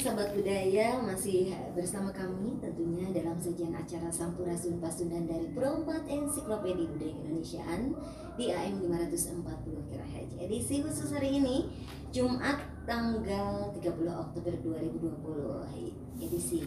sahabat budaya masih bersama kami tentunya dalam sajian acara Sampurasun Pasundan dari Perompat Ensiklopedia Budaya Indonesiaan di AM 540 kHz. Edisi khusus hari ini Jumat tanggal 30 Oktober 2020 edisi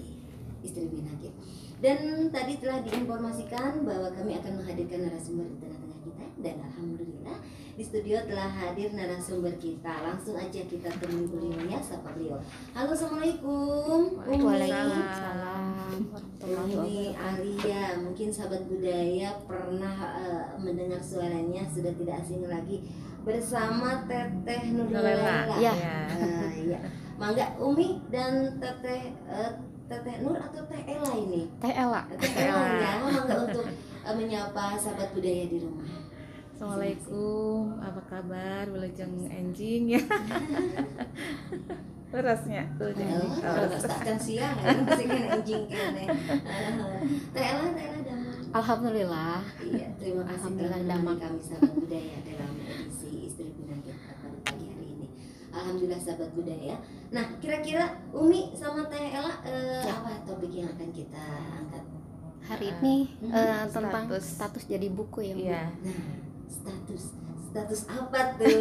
Istri Binagir. Dan tadi telah diinformasikan bahwa kami akan menghadirkan narasumber tengah-tengah kita dan alhamdulillah di studio telah hadir narasumber kita. Langsung aja kita temui beliaunya, sapa beliau. Halo, assalamualaikum. Waalaikumsalam Umi Alia, mungkin sahabat budaya pernah uh, mendengar suaranya sudah tidak asing lagi bersama Teteh Nurlela. Ya. Uh, ya. Mangga Umi dan Teteh uh, Teteh Nur atau Teh Ella ini? Teh Ella. Teh Ella ya, mangga untuk uh, menyapa sahabat budaya di rumah. Assalamualaikum, apa kabar? Wilujeng enjing ya. Berasnya tuh jadi. Takkan siang ya, masih kan anjing kene. Teh Ella, Teh Ella. Alhamdulillah. Iya, terima kasih Alhamdulillah, damang. kami sahabat budaya dalam edisi Istri Binagir pada pagi hari ini. Alhamdulillah sahabat budaya. Nah, kira-kira Umi sama Teh Ella eh, Ya. apa topik yang akan kita angkat? Hari Ah, ini hmm, eh, tentang status. status jadi buku ya. Bu? Iya. Nah, status status apa tuh?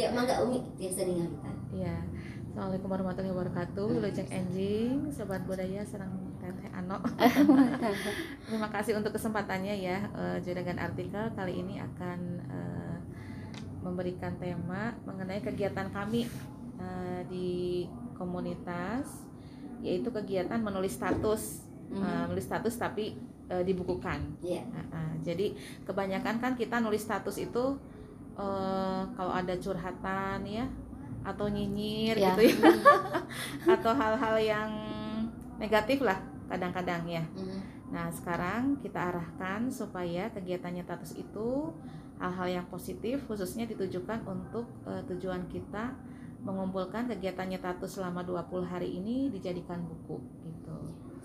ya, mangga Umi biasa ngalitan. Iya. Assalamualaikum warahmatullahi wabarakatuh. Wilujeng enjing, sobat budaya serang teteh Ano. Terima kasih untuk kesempatannya ya. Eh, Juragan artikel kali ini akan eh, memberikan tema mengenai kegiatan kami eh, di komunitas yaitu kegiatan menulis status. Mhm. Eh, menulis status tapi eh, dibukukan. Iya. Nah, ah, jadi kebanyakan kan kita nulis status itu eh, kalau ada curhatan ya atau nyinyir Ya. gitu ya atau hal-hal yang negatif lah kadang-kadang ya. Mhm. Nah sekarang kita arahkan supaya kegiatannya status itu hal-hal yang positif khususnya ditujukan untuk eh, tujuan kita mengumpulkan kegiatannya status selama 20 hari ini dijadikan buku gitu.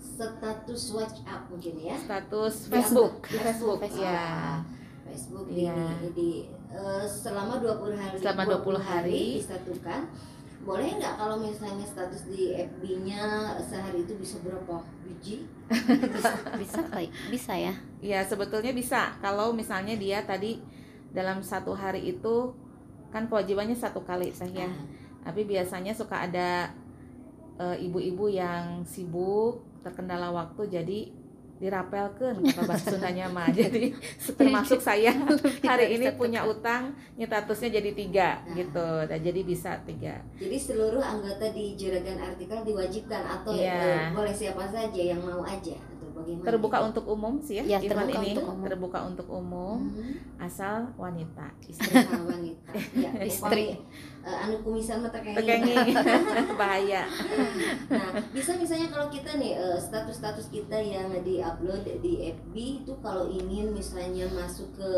Status WhatsApp mungkin ya. Status Di Facebook, di Facebook, Facebook. ya. Ah, Facebook di, Iya. di eh, selama 20 hari Selama 20 hari. disatukan. Boleh nggak kalau misalnya status di FB-nya sehari itu bisa berapa biji? bisa, bisa kali, bisa ya. Ya sebetulnya bisa kalau misalnya dia tadi dalam satu hari itu kan kewajibannya satu kali saya. Ah, Tapi biasanya suka ada eh, ibu-ibu yang sibuk terkendala waktu jadi dirapelkan kata bahasa Sundanya mah. Jadi termasuk saya hari ini punya utang nyetatusnya jadi tiga gitu. Dan jadi bisa tiga. Jadi seluruh anggota di juragan artikel diwajibkan atau eh, Iya. boleh siapa saja yang mau aja atau bagaimana? Terbuka untuk umum sih Ya, ya, event terbuka ini untuk umum. terbuka untuk umum Hmm, asal wanita istri istri wanita. Ya, Istri. Eh, anu kumisan mah tekenging. bahaya Nah, bisa misalnya kalau kita nih eh, status-status kita yang di-upload di FB itu kalau ingin misalnya masuk ke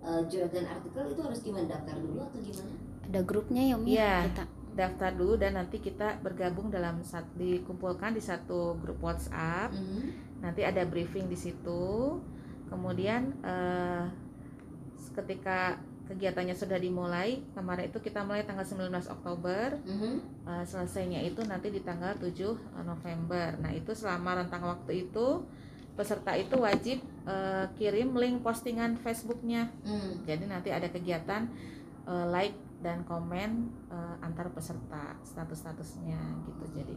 eh, juragan artikel itu harus gimana daftar dulu atau gimana? Ada grupnya ya, Umi. Iya. Kita. daftar dulu dan nanti kita bergabung dalam sat, dikumpulkan di satu grup WhatsApp Mhm. nanti ada briefing di situ kemudian eh, ketika kegiatannya sudah dimulai kemarin itu kita mulai tanggal 19 Oktober Mhm. eh, selesainya itu nanti di tanggal 7 November nah itu selama rentang waktu itu peserta itu wajib eh, kirim link postingan Facebooknya Hmm. jadi nanti ada kegiatan eh, like dan komen eh, antar peserta status-statusnya gitu. Jadi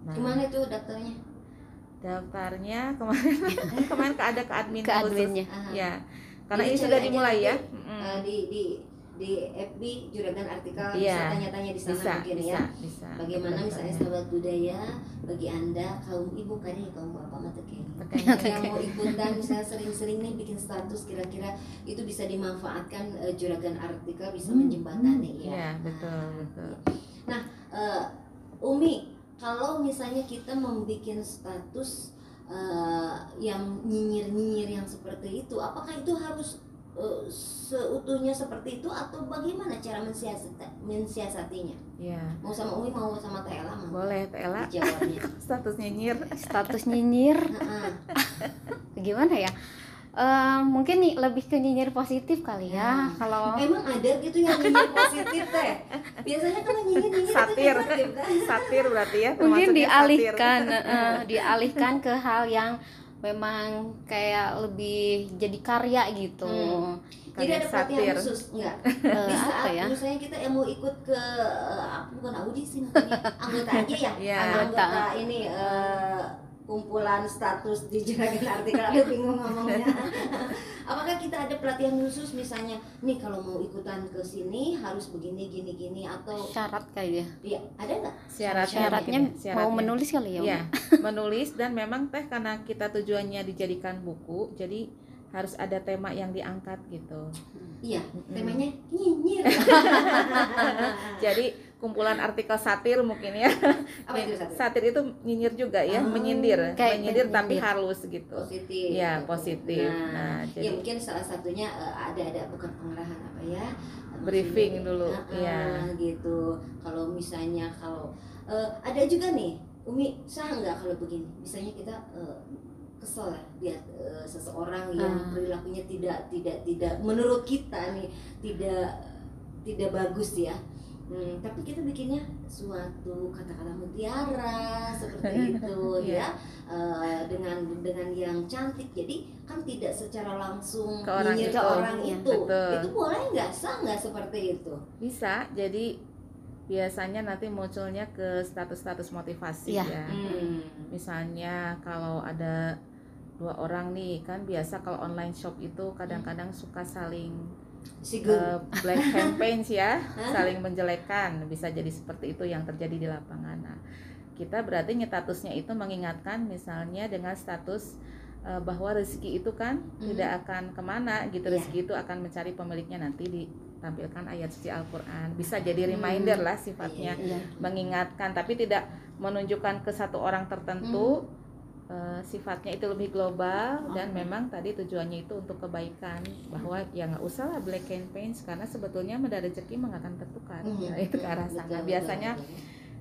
nah Gimana itu daftarnya? daftarnya kemarin kemarin ke ada ke admin Ke khusus. adminnya. Ya. Karena ini sudah dimulai ya. Mm-mm. Eh, di di di FB juragan artikel Iya. bisa tanya-tanya di sana bisa, mungkin bisa, ya. bisa. Bagaimana misalnya Daftarnya. sahabat budaya bagi anda kaum ibu kan ya kaum bapak. Tekeng. yang mau ikutan misalnya sering-sering nih bikin status kira-kira itu bisa dimanfaatkan eh, juragan artikel bisa menjembatani ya. Iya, betul, betul. Eh, Umi, kalau misalnya kita membuat status eh, yang nyinyir-nyinyir yang seperti itu, apakah itu harus eh, seutuhnya seperti itu atau bagaimana cara mensiasat mensiasatinya? Iya. Mau sama Umi mau sama Teh mau Boleh Tela status nyinyir. Status nyinyir Heeh. gimana ya? Eh, mungkin nih lebih ke nyinyir positif kali ya Hmm. kalau Emang ada gitu yang nyinyir positif teh? Biasanya kalau nyinyir nyinyir Satir. itu negatif kan? satir berarti ya mungkin dialihkan eh, dialihkan ke hal yang memang kayak lebih jadi karya gitu Hmm. Jadi ada pelatihan satir. khusus enggak? Di apa saat ya misalnya kita yang mau ikut ke eh, bukan audisi namanya, anggota aja ya, Iya. anggota Anggota. ini eh, kumpulan status di juragan artikel ada bingung ngomongnya. Apakah kita ada pelatihan khusus misalnya, nih kalau mau ikutan ke sini harus begini gini gini atau syarat kali ya ya ada nggak? syaratnya syaratnya mungkin ya, mau syaratnya. menulis kali ya? Iya, menulis dan memang teh karena kita tujuannya dijadikan buku, jadi harus ada tema yang diangkat gitu. Iya, temanya nyinyir. Jadi kumpulan artikel satir mungkin ya. Apa itu satu? Satir itu nyinyir juga ya, Oh, menyindir, kayak menyindir tapi menyindir. halus gitu. Positif. Gitu. positif. Nah, Nah, ya jadi mungkin salah satunya eh, ada ada bukan pengarahan apa ya? Briefing dulu, iya. eh, gitu. Kalau misalnya kalau eh, ada juga nih, Umi sah nggak kalau begini? Misalnya kita eh, kesel ya lihat eh, seseorang yang Ah. perilakunya tidak tidak tidak menurut kita nih tidak tidak bagus ya. Hmm, tapi kita bikinnya suatu kata-kata mutiara seperti itu Iya. ya Eh, dengan dengan yang cantik jadi kan tidak secara langsung Ke orang nyinyir itu. ke orang Iya. itu Betul. itu boleh nggak sah nggak seperti itu bisa. Jadi biasanya nanti munculnya ke status-status motivasi Iya. ya. Hmm. Misalnya kalau ada dua orang nih kan biasa kalau online shop itu kadang-kadang suka saling eh, black campaigns ya, saling menjelekkan. Bisa jadi seperti itu yang terjadi di lapangan. Nah, kita berarti statusnya itu mengingatkan misalnya dengan status eh, bahwa rezeki itu kan Mhm. tidak akan ke mana gitu. Iya. Rezeki itu akan mencari pemiliknya nanti ditampilkan ayat suci Al-Qur'an. Bisa jadi Hmm. reminder lah sifatnya Iya. mengingatkan tapi tidak menunjukkan ke satu orang tertentu Eh, sifatnya itu lebih global dan Oke. memang tadi tujuannya itu untuk kebaikan bahwa ya nggak usah lah black campaigns karena sebetulnya menda rezeki akan tertukar Hmm. Ya, itu ke arah sana betul, biasanya betul.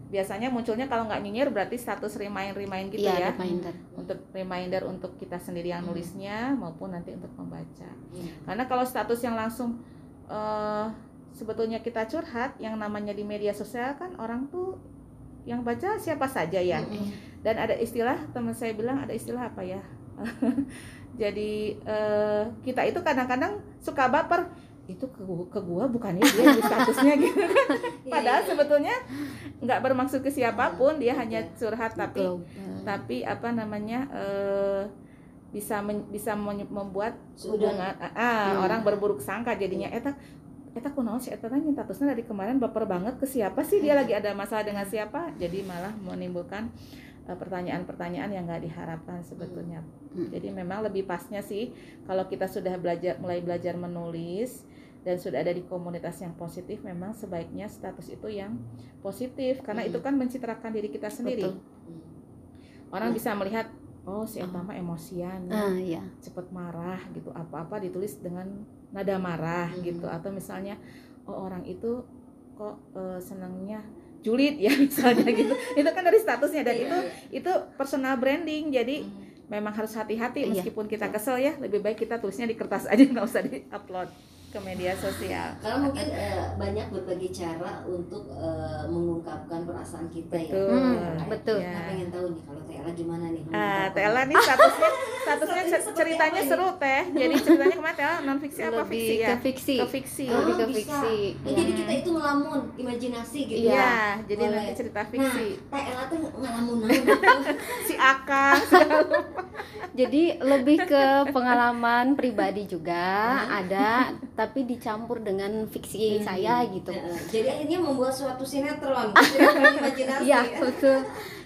biasanya munculnya kalau nggak nyinyir berarti status remind remind gitu Iya, ya reminder. untuk reminder untuk kita sendiri yang Hmm. nulisnya maupun nanti untuk membaca Hmm. karena kalau status yang langsung eh, sebetulnya kita curhat yang namanya di media sosial kan orang tuh yang baca siapa saja ya Mm-mm. dan ada istilah teman saya bilang ada istilah apa ya jadi eh, kita itu kadang-kadang suka baper itu ke, ke gua bukannya dia di statusnya gitu kan Iya, padahal iya. sebetulnya nggak bermaksud ke siapa pun dia hanya curhat tapi Global. tapi apa namanya eh, bisa men- bisa membuat Sudah. hubungan ah, ah, Hmm. orang berburuk sangka jadinya eta eta kunaon si eta nyin statusnya dari kemarin baper banget ke siapa sih dia lagi ada masalah dengan siapa jadi malah menimbulkan eh, pertanyaan-pertanyaan yang nggak diharapkan sebetulnya Hmm. jadi memang lebih pasnya sih kalau kita sudah belajar mulai belajar menulis dan sudah ada di komunitas yang positif memang sebaiknya status itu yang positif karena Hmm. itu kan mencitrakan diri kita sendiri Betul. orang Ya. bisa melihat oh si eta mah emosian ya, Ah, iya. cepet marah gitu apa-apa ditulis dengan nada marah Hmm. gitu. Atau misalnya oh orang itu kok eh, senangnya julid ya misalnya gitu. Itu kan dari statusnya dan Iya, itu itu personal branding. Jadi Hmm. memang harus hati-hati Iya, meskipun kita kesel ya lebih baik kita tulisnya di kertas aja nggak usah di upload ke media sosial Karena mungkin eh, banyak berbagai cara untuk eh, mengungkapkan perasaan kita betul ya. Hmm, betul. ya. Nah, pengen tahu nih kalau Tela gimana nih? Ah, mengungkapkan- Tela nih statusnya statusnya ceritanya seru teh. Jadi ceritanya ke mana Tela non fiksi apa fiksi ya? ke fiksi. Ke fiksi. Oh, Lebih ke bisa. fiksi. Oh, jadi kita itu ngelamun, imajinasi gitu Iya, ya. jadi Boleh. nanti cerita fiksi. Nah, Tela tuh ngelamun gitu. si Aka Jadi lebih ke pengalaman pribadi juga Hmm. ada, tapi dicampur dengan fiksi Hmm. saya gitu. Jadi akhirnya membuat suatu sinetron, sinetron imajinasi. Iya ya. betul.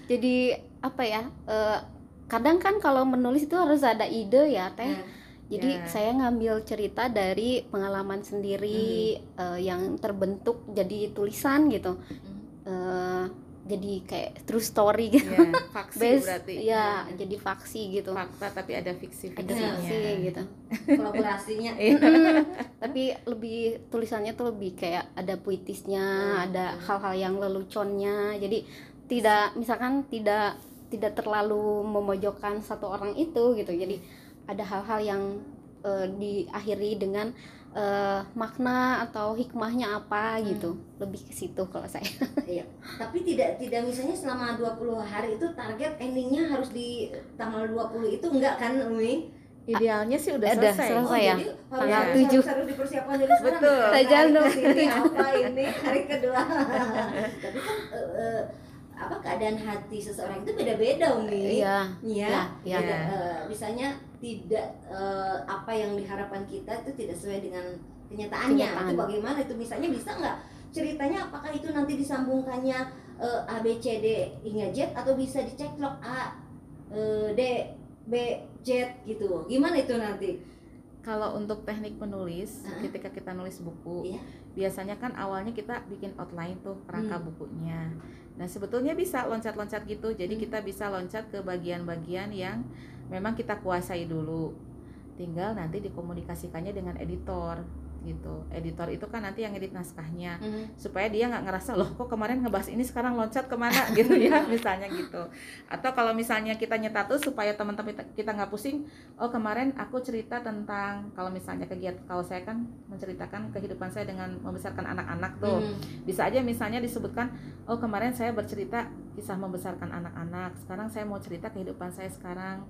Jadi apa ya? eh, kadang kan kalau menulis itu harus ada ide ya teh. Nah, Jadi Ya. saya ngambil cerita dari pengalaman sendiri Hmm. eh, yang terbentuk jadi tulisan gitu. Hmm. Eh, jadi kayak true story gitu. ya, faksi Base- berarti. ya jadi faksi gitu. Fakta tapi ada fiksi Ada fiksi gitu. kolaborasinya. Iya. Mm, tapi lebih tulisannya tuh lebih kayak ada puitisnya, Hmm. ada hal-hal yang leluconnya. Jadi tidak misalkan tidak tidak terlalu memojokkan satu orang itu gitu. Jadi ada hal-hal yang eh, diakhiri dengan eh, makna atau hikmahnya apa gitu lebih ke situ kalau saya Iya. Tapi tidak tidak misalnya selama 20 hari itu target endingnya harus di tanggal 20 itu enggak kan Umi? Idealnya sih udah Udah selesai. selesai. ya? jadi harus, Tanggal tujuh. harus, harus dipersiapkan dari sekarang. Betul. Tajam dong. ke sini apa ini hari kedua. Tapi kan eh, eh, apa keadaan hati seseorang itu beda-beda Umi. iya Iya, iya. Tidak, eh, misalnya tidak eh, apa yang diharapkan kita itu tidak sesuai dengan kenyataannya. Kenyataan. Itu bagaimana itu misalnya bisa nggak ceritanya apakah itu nanti disambungkannya eh, A B C D hingga Z atau bisa dicek log A eh, D B Z gitu. Gimana itu nanti? Kalau untuk teknik menulis, Ah. ketika kita nulis buku, Iya. biasanya kan awalnya kita bikin outline tuh kerangka Hmm. bukunya. Nah sebetulnya bisa loncat-loncat gitu, jadi Hmm. kita bisa loncat ke bagian-bagian yang memang kita kuasai dulu. Tinggal nanti dikomunikasikannya dengan editor gitu. Editor itu kan nanti yang edit naskahnya supaya dia nggak ngerasa loh kok kemarin ngebahas ini sekarang loncat ke mana gitu ya misalnya gitu atau kalau misalnya kita nyetatus supaya teman-teman kita- nggak pusing oh kemarin aku cerita tentang kalau misalnya kegiatan kalau saya kan menceritakan kehidupan saya dengan membesarkan anak-anak tuh Hmm. bisa aja misalnya disebutkan oh kemarin saya bercerita kisah membesarkan anak-anak sekarang saya mau cerita kehidupan saya sekarang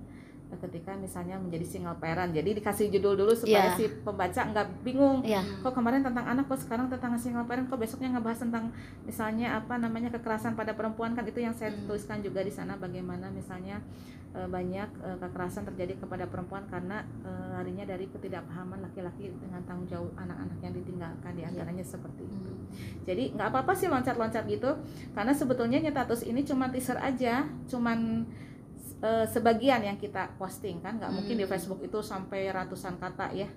ketika misalnya menjadi single parent jadi dikasih judul dulu supaya Iya. si pembaca nggak bingung iya kok kemarin tentang anak kok sekarang tentang single parent kok besoknya ngebahas tentang misalnya apa namanya kekerasan pada perempuan kan itu yang saya Hmm. tuliskan juga di sana bagaimana misalnya eh, banyak eh, kekerasan terjadi kepada perempuan karena eh, larinya dari ketidakpahaman laki-laki dengan tanggung jawab anak-anak yang ditinggalkan di antaranya seperti itu Hmm. jadi nggak apa-apa sih loncat-loncat gitu karena sebetulnya nyetatus ini cuma teaser aja cuman eh, sebagian yang kita posting kan nggak mungkin di Hmm. Facebook itu sampai ratusan kata ya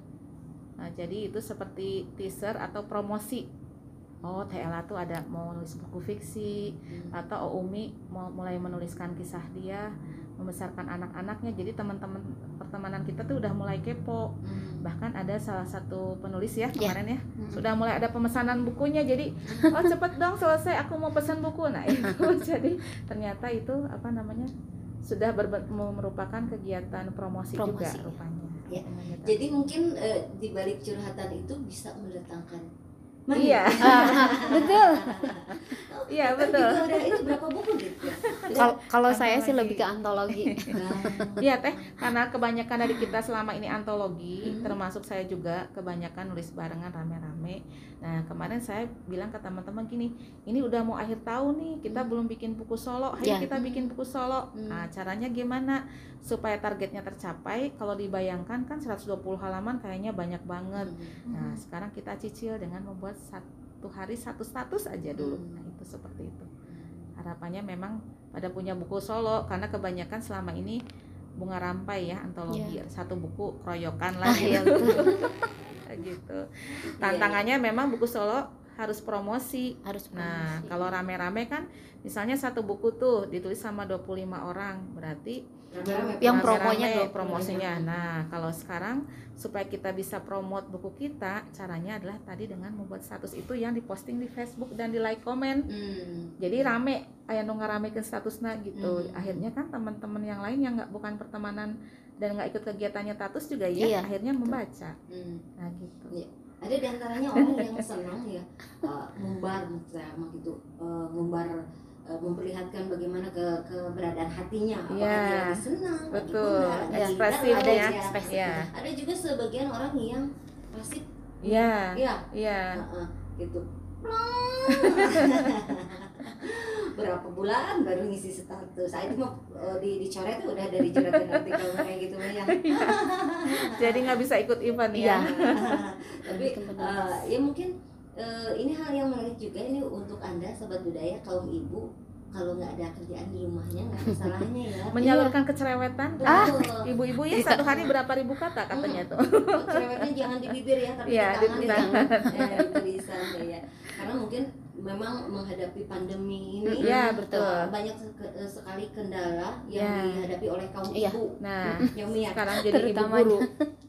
nah jadi itu seperti teaser atau promosi oh TLA tuh ada mau nulis buku fiksi Hmm. atau oh, Umi mau mulai menuliskan kisah dia membesarkan anak-anaknya jadi teman-teman pertemanan kita tuh udah mulai kepo Hmm. bahkan ada salah satu penulis ya Ya. kemarin ya Hmm. sudah mulai ada pemesanan bukunya jadi oh cepet dong selesai aku mau pesan buku nah itu jadi ternyata itu apa namanya sudah merupakan kegiatan promosi, Promosi, juga ya. rupanya Ya. Jadi mungkin eh, di balik curhatan itu bisa mendatangkan iya Ah, betul iya betul udah itu berapa buku gitu? kalau kalau saya sih lebih ke antologi Iya teh, karena kebanyakan dari kita selama ini antologi, Hmm. termasuk saya juga kebanyakan nulis barengan rame-rame. Nah kemarin saya bilang ke teman-teman gini, ini udah mau akhir tahun nih, kita Hmm. belum bikin buku solo, ayo Ya. kita bikin buku solo. Hmm. Nah caranya gimana supaya targetnya tercapai? Kalau dibayangkan kan 120 halaman kayaknya banyak banget. Nah sekarang kita cicil dengan membuat satu hari satu status aja dulu. Hmm. Nah itu seperti itu. Harapannya memang pada punya buku solo karena kebanyakan selama ini bunga rampai ya antologi satu buku keroyokan lah ah iya gitu. betul gitu. Tantangannya memang buku solo harus promosi. harus Nah, promosi. kalau rame-rame kan misalnya satu buku tuh ditulis sama 25 orang, berarti Yang promonya dua- promosinya. Nah, kalau sekarang supaya kita bisa promote buku kita, caranya adalah tadi dengan membuat status itu yang diposting di Facebook dan di like komen. Hmm. Jadi rame, aya nu ngaramekeun statusnya gitu. Hmm. Akhirnya kan teman-teman yang lain yang nggak bukan pertemanan dan nggak ikut kegiatannya status juga ya, Iya, akhirnya membaca. Hmm. Nah, gitu. Iya. Ada di antaranya orang yang senang ya uh, ngumbar misalnya gitu, uh, ngumbar uh, memperlihatkan bagaimana ke keberadaan hatinya, apakah Iya. dia lagi senang, Betul. lagi Ekspresif galau, ya. ekspresif. Iya. Ada juga sebagian orang yang pasif, Iya, ya, iya. uh-uh, gitu. berapa bulan baru ngisi status saya itu mah uh, di dicoret tuh udah dari juragan artikel kayak gitu ya Jadi nggak bisa ikut event Iya. ya. tapi eh, ya mungkin eh, ini hal yang menarik juga ini untuk anda sobat budaya kaum ibu kalau nggak ada kerjaan di rumahnya nggak ada salahnya ya Menyalurkan kecerewetan. ah Ibu-ibu ya satu hari berapa ribu kata katanya tuh. cerewetnya jangan di bibir ya tapi Iya, di di tangan tangan. ya, ya, di tulisan ya karena mungkin memang menghadapi pandemi ini Iya, eh, betul. banyak eh, sekali kendala yang Iya. dihadapi oleh kaum Iya. ibu Nah, yang sekarang jadi ibu guru.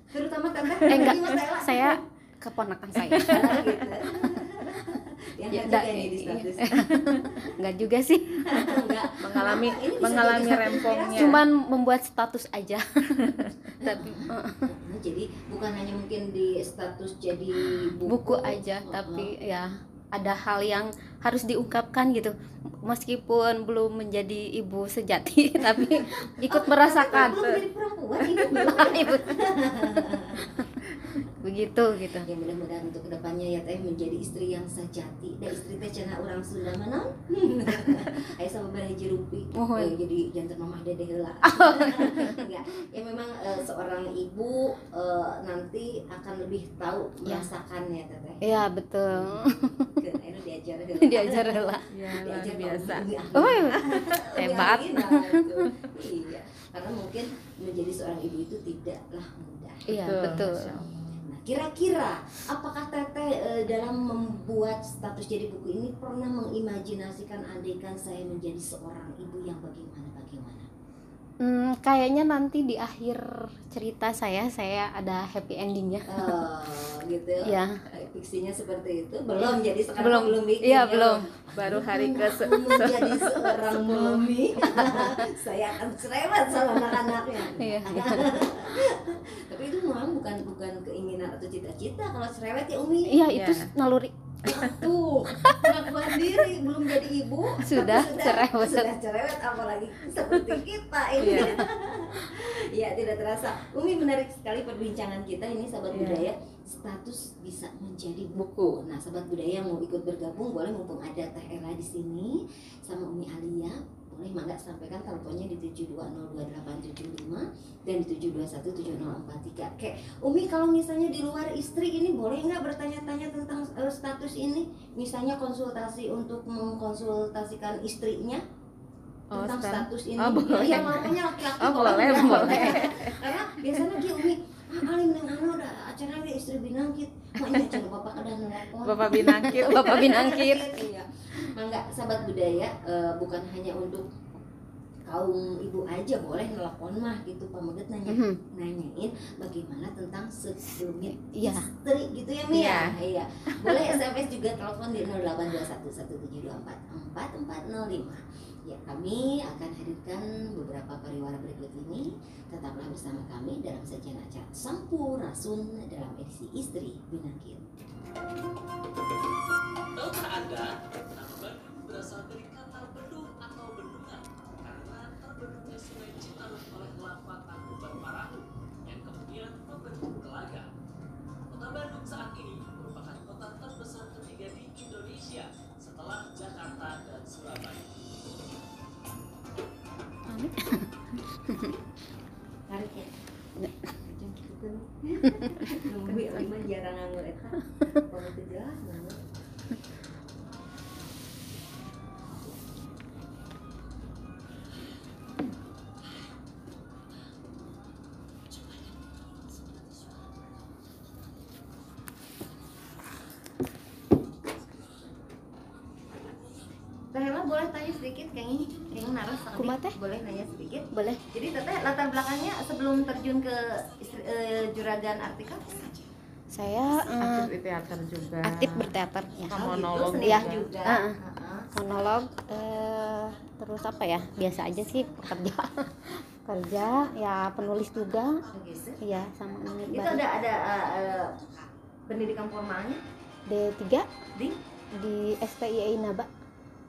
terutama tante Eh, enggak. Saya keponakan saya. Gitu. yang Ya, ya, da- di nggak juga sih. Enggak mengalami Ini mengalami rempongnya. cuman membuat status aja. Tapi jadi bukan hanya mungkin di status jadi buku, buku. aja Oh, tapi ya ada hal yang harus diungkapkan gitu. Meskipun belum menjadi ibu sejati tapi ikut oh, merasakan. Belum jadi perempuan Ibu. begitu gitu. Ya mudah-mudahan untuk ke depannya ya teh menjadi istri yang sejati. Dan istri teh cenah orang Sunda mana? Ayo sama berhaji rupi. Mohon. Eh, jadi jantan mamah dede heula ya, ya memang eh, seorang ibu eh, nanti akan lebih tahu Ya. merasakannya teteh ya betul diajar heula. diajar lah ya luar diajar biasa oh Umi hebat. Ahli, nah, itu. iya karena mungkin menjadi seorang ibu itu tidaklah mudah iya Betul. Nah, kira-kira apakah Teteh eh, dalam membuat status jadi buku ini pernah mengimajinasikan andaikan saya menjadi seorang ibu yang bagaimana? Hmm, kayaknya nanti di akhir cerita saya saya ada happy endingnya Eh, gitu. ya Fiksinya seperti itu belum jadi sekarang Belum. belum bikin Iya, ya. belum. baru hari ke menjadi seorang mami saya akan cerewet sama anak-anaknya Iya. tapi itu memang bukan bukan keinginan atau cita-cita kalau cerewet ya Umi iya itu Ya. naluri tuh pengakuan diri belum jadi ibu Sudah tapi cerewet. sudah cerewet apalagi seperti kita ini Iya. ya tidak terasa Umi menarik sekali perbincangan kita ini sahabat Iya. budaya status bisa menjadi buku nah sahabat budaya yang mau ikut bergabung boleh mumpung ada Teh Ella di sini sama Umi Alia boleh mangga sampaikan teleponnya di 7202875 dan di 7217043 Kayak Umi kalau misalnya di luar istri ini boleh nggak bertanya-tanya tentang eh, status ini? Misalnya konsultasi untuk mengkonsultasikan istrinya Oh, tentang sekarang- status ini. Oh, boleh. ya makanya laki-laki Oh, boleh, boleh, boleh. karena biasanya dia Umi ah, alim neng anu ada acara istri binangkit. Makanya coba bapak kada nelpon Bapak binangkit. Bapak binangkit. iya mangga sahabat budaya eh, bukan hanya untuk kaum ibu aja boleh nelpon mah gitu pameget nanya Mhm. nanyain bagaimana tentang sebelumnya Iya. istri gitu ya Mia ya iya. Boleh SMS juga telepon di 082117244405 ya kami akan hadirkan beberapa pariwara berikut ini. Tetaplah bersama kami dalam sajian acara Sampurasun dalam edisi Istri Binangkit Tahukah Anda, berasal dari kata bendung atau bendungan karena terbendungnya sungai Citarum oleh lapatan Uban Parahu yang kemudian membentuk telaga. Kota Bandung saat ini merupakan kota terbesar ketiga di Indonesia setelah Jakarta dan Surabaya. tarik ya Ya. Jangan gitu nunggu ya lima jarang nganggur eta kalau itu jelas teh? boleh nanya sedikit? Boleh. Jadi teteh latar belakangnya sebelum terjun ke istri- eh, juragan artikel saya eh, aktif di teater juga. aktif berteater ya. Oh, monolog seni ya. juga. Heeh. Heeh. monolog eh, terus apa ya? Biasa aja sih kerja. Kerja ya penulis juga. Oh, gitu. iya sama ini Itu ada ada eh, eh, pendidikan formalnya? D3 di? di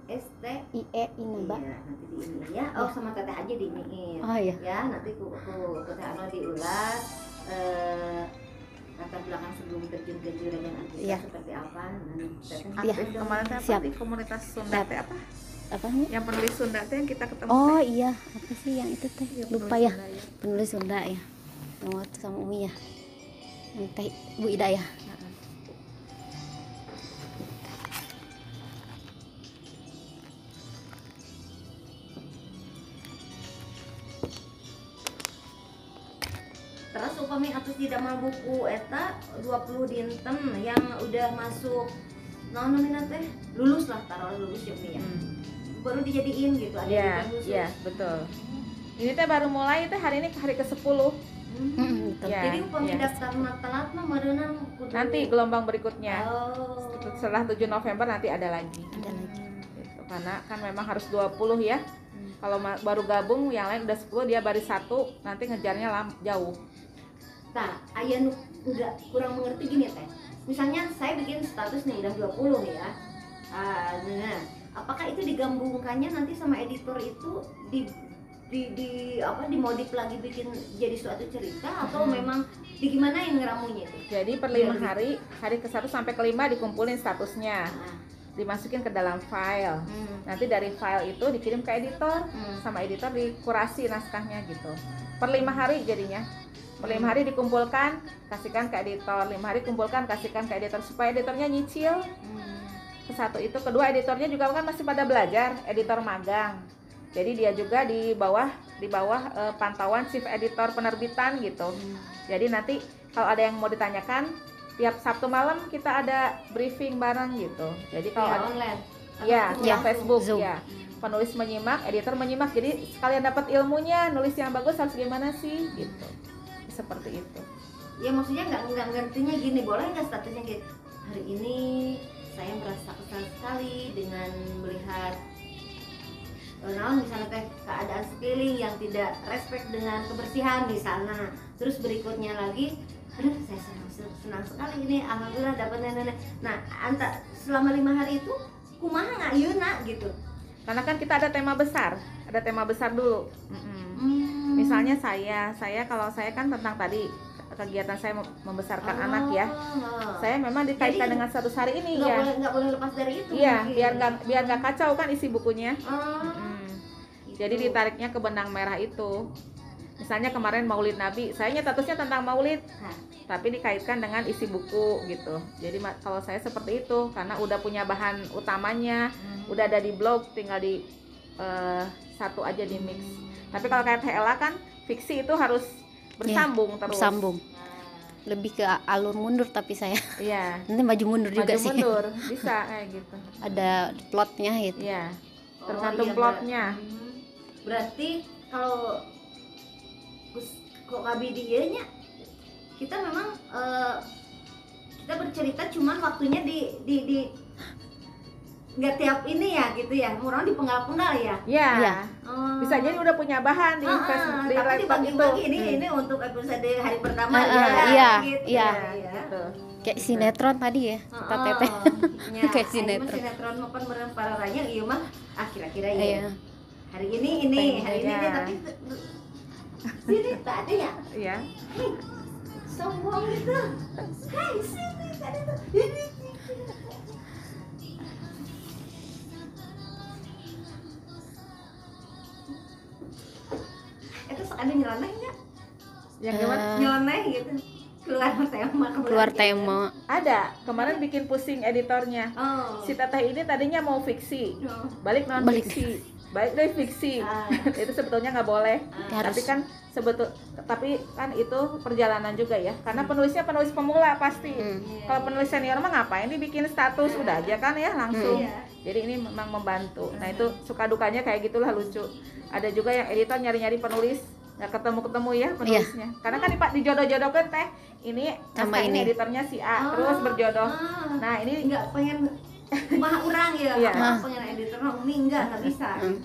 STIE Inaba ST IE Inaba Iya, nanti di ini ya. Oh, sama teteh aja di ini. oh iya Ya, nanti ku ku teteh Ano diulas eh latar belakang sebelum terjun ke juragan artikel Iya. seperti apa. Nanti Iya. aktif kemarin apa Siap. di komunitas Sunda teh apa apa nih yang penulis Sunda teh yang kita ketemu oh teh. iya apa sih yang itu teh Yang lupa penulis ya Sunda, ya. penulis Sunda ya waktu sama Umi ya yang teh Bu Ida ya upami atus di damel buku eta 20 dinten yang udah masuk nah namanya teh lulus lah taruh lulus ya ya. Hmm. Baru dijadiin gitu ada Iya, event khusus. iya, betul. Ini teh baru mulai teh hari ini hari ke-10. Hmm. Mm, betul. Iya. Jadi upami iya. daftar telat mah nanti gelombang berikutnya Oh. setelah 7 November nanti ada lagi Ada lagi. gitu. karena kan memang harus 20 ya Hmm. kalau baru gabung yang lain udah 10 dia baru satu nanti ngejarnya lam, jauh Nah, ayah nu nggak kurang mengerti gini teh. Misalnya saya bikin status nih udah 20 nih ya. Ah, nah, apakah itu digabungkannya nanti sama editor itu di di, di apa dimodif lagi bikin jadi suatu cerita atau Hmm. memang di gimana yang ngeramunya itu? jadi per lima hari hari ke 1 sampai ke 5 dikumpulin statusnya Ah, dimasukin ke dalam file hmm, nanti dari file itu dikirim ke editor hmm. sama editor dikurasi naskahnya gitu per lima hari jadinya lima hari dikumpulkan kasihkan ke editor. Lima hari kumpulkan kasihkan ke editor supaya editornya nyicil. Hmm. ke satu itu. Kedua editornya juga kan masih pada belajar editor magang. Jadi dia juga di bawah di bawah eh, pantauan chief editor penerbitan gitu. Jadi nanti kalau ada yang mau ditanyakan tiap Sabtu malam kita ada briefing bareng gitu. Jadi kalau Ya, ada online. ya langsung? Facebook Zoom. ya penulis menyimak editor menyimak. Jadi sekalian dapat ilmunya nulis yang bagus harus gimana sih gitu seperti itu. Ya maksudnya nggak nggak ngertinya gini boleh nggak statusnya gitu hari ini saya merasa kesal sekali dengan melihat nah, misalnya teh keadaan sekeliling yang tidak respect dengan kebersihan di sana. Terus berikutnya lagi aduh saya senang, senang sekali ini alhamdulillah dapat nenek nah anta selama lima hari itu kumaha nggak yuna gitu. Karena kan kita ada tema besar ada tema besar dulu. Mm-mm. Hmm. Misalnya saya saya kalau saya kan tentang tadi kegiatan saya mem- membesarkan anak ya Oh. saya memang dikaitkan Jadi, dengan status hari ini nggak ya boleh nggak boleh lepas dari itu iya mungkin. biar nggak biar nggak kacau kan isi bukunya Oh, Mm. gitu. jadi ditariknya ke benang merah itu misalnya kemarin Maulid Nabi saya statusnya tentang Maulid Hah. tapi dikaitkan dengan isi buku gitu jadi kalau saya seperti itu karena udah punya bahan utamanya Hmm. udah ada di blog tinggal di eh, satu aja di mix tapi kalau kayak Hela kan fiksi itu harus bersambung terus Bersambung. Lebih ke alur mundur tapi saya iya nanti maju mundur juga maju sih. mundur bisa kayak gitu Ada plotnya gitu. iya Oh, tergantung iya, plotnya. hmm. Berarti kalau kok kabi dianya kita memang eh, kita bercerita cuman waktunya di di di nggak tiap ini ya gitu ya orang di penggal-penggal ya Iya. Iya. Oh. bisa jadi udah punya bahan di ah, Facebook di tapi dibagi-bagi ini Hmm. ini untuk episode hari pertama Ah, ya, ah, iya, gitu iya. ya. gitu. Kayak sinetron tadi ya. Kata Oh, Teteh. nya, Kayak sinetron. sinetron mah pan meureun pararanya ieu mah ah kira-kira Iya. ya. Hari ini ini, hari ini Iya. dia tapi sini tadi ya Iya. sombong gitu. Hai sini tadi tuh. Ini. Sekali nyeleneh nggak? Yang Eh, gimana? Nyeleneh gitu. Keluar tema Keluar tema. Ada. Kemarin bikin pusing editornya. Oh. Si Teteh ini tadinya mau fiksi, Oh. balik non fiksi, balik dari fiksi. Ah, itu sebetulnya nggak boleh. ah. Harus. Tapi kan sebetul, tapi kan itu perjalanan juga ya. Karena penulisnya penulis pemula pasti. Hmm. Kalau penulis senior mah ngapain dibikin status udah aja kan ya langsung. Iya. Jadi ini memang membantu. Nah itu suka dukanya kayak gitulah lucu. Ada juga yang editor nyari-nyari penulis nggak ketemu-ketemu ya penulisnya. Karena kan dipak dijodoh-jodohkan teh. Ini Sama ini ini. editornya si A Oh, terus berjodoh. ah. Nah ini nggak pengen mah orang ya Iya. apa pengen editor umi enggak nggak bisa Hmm.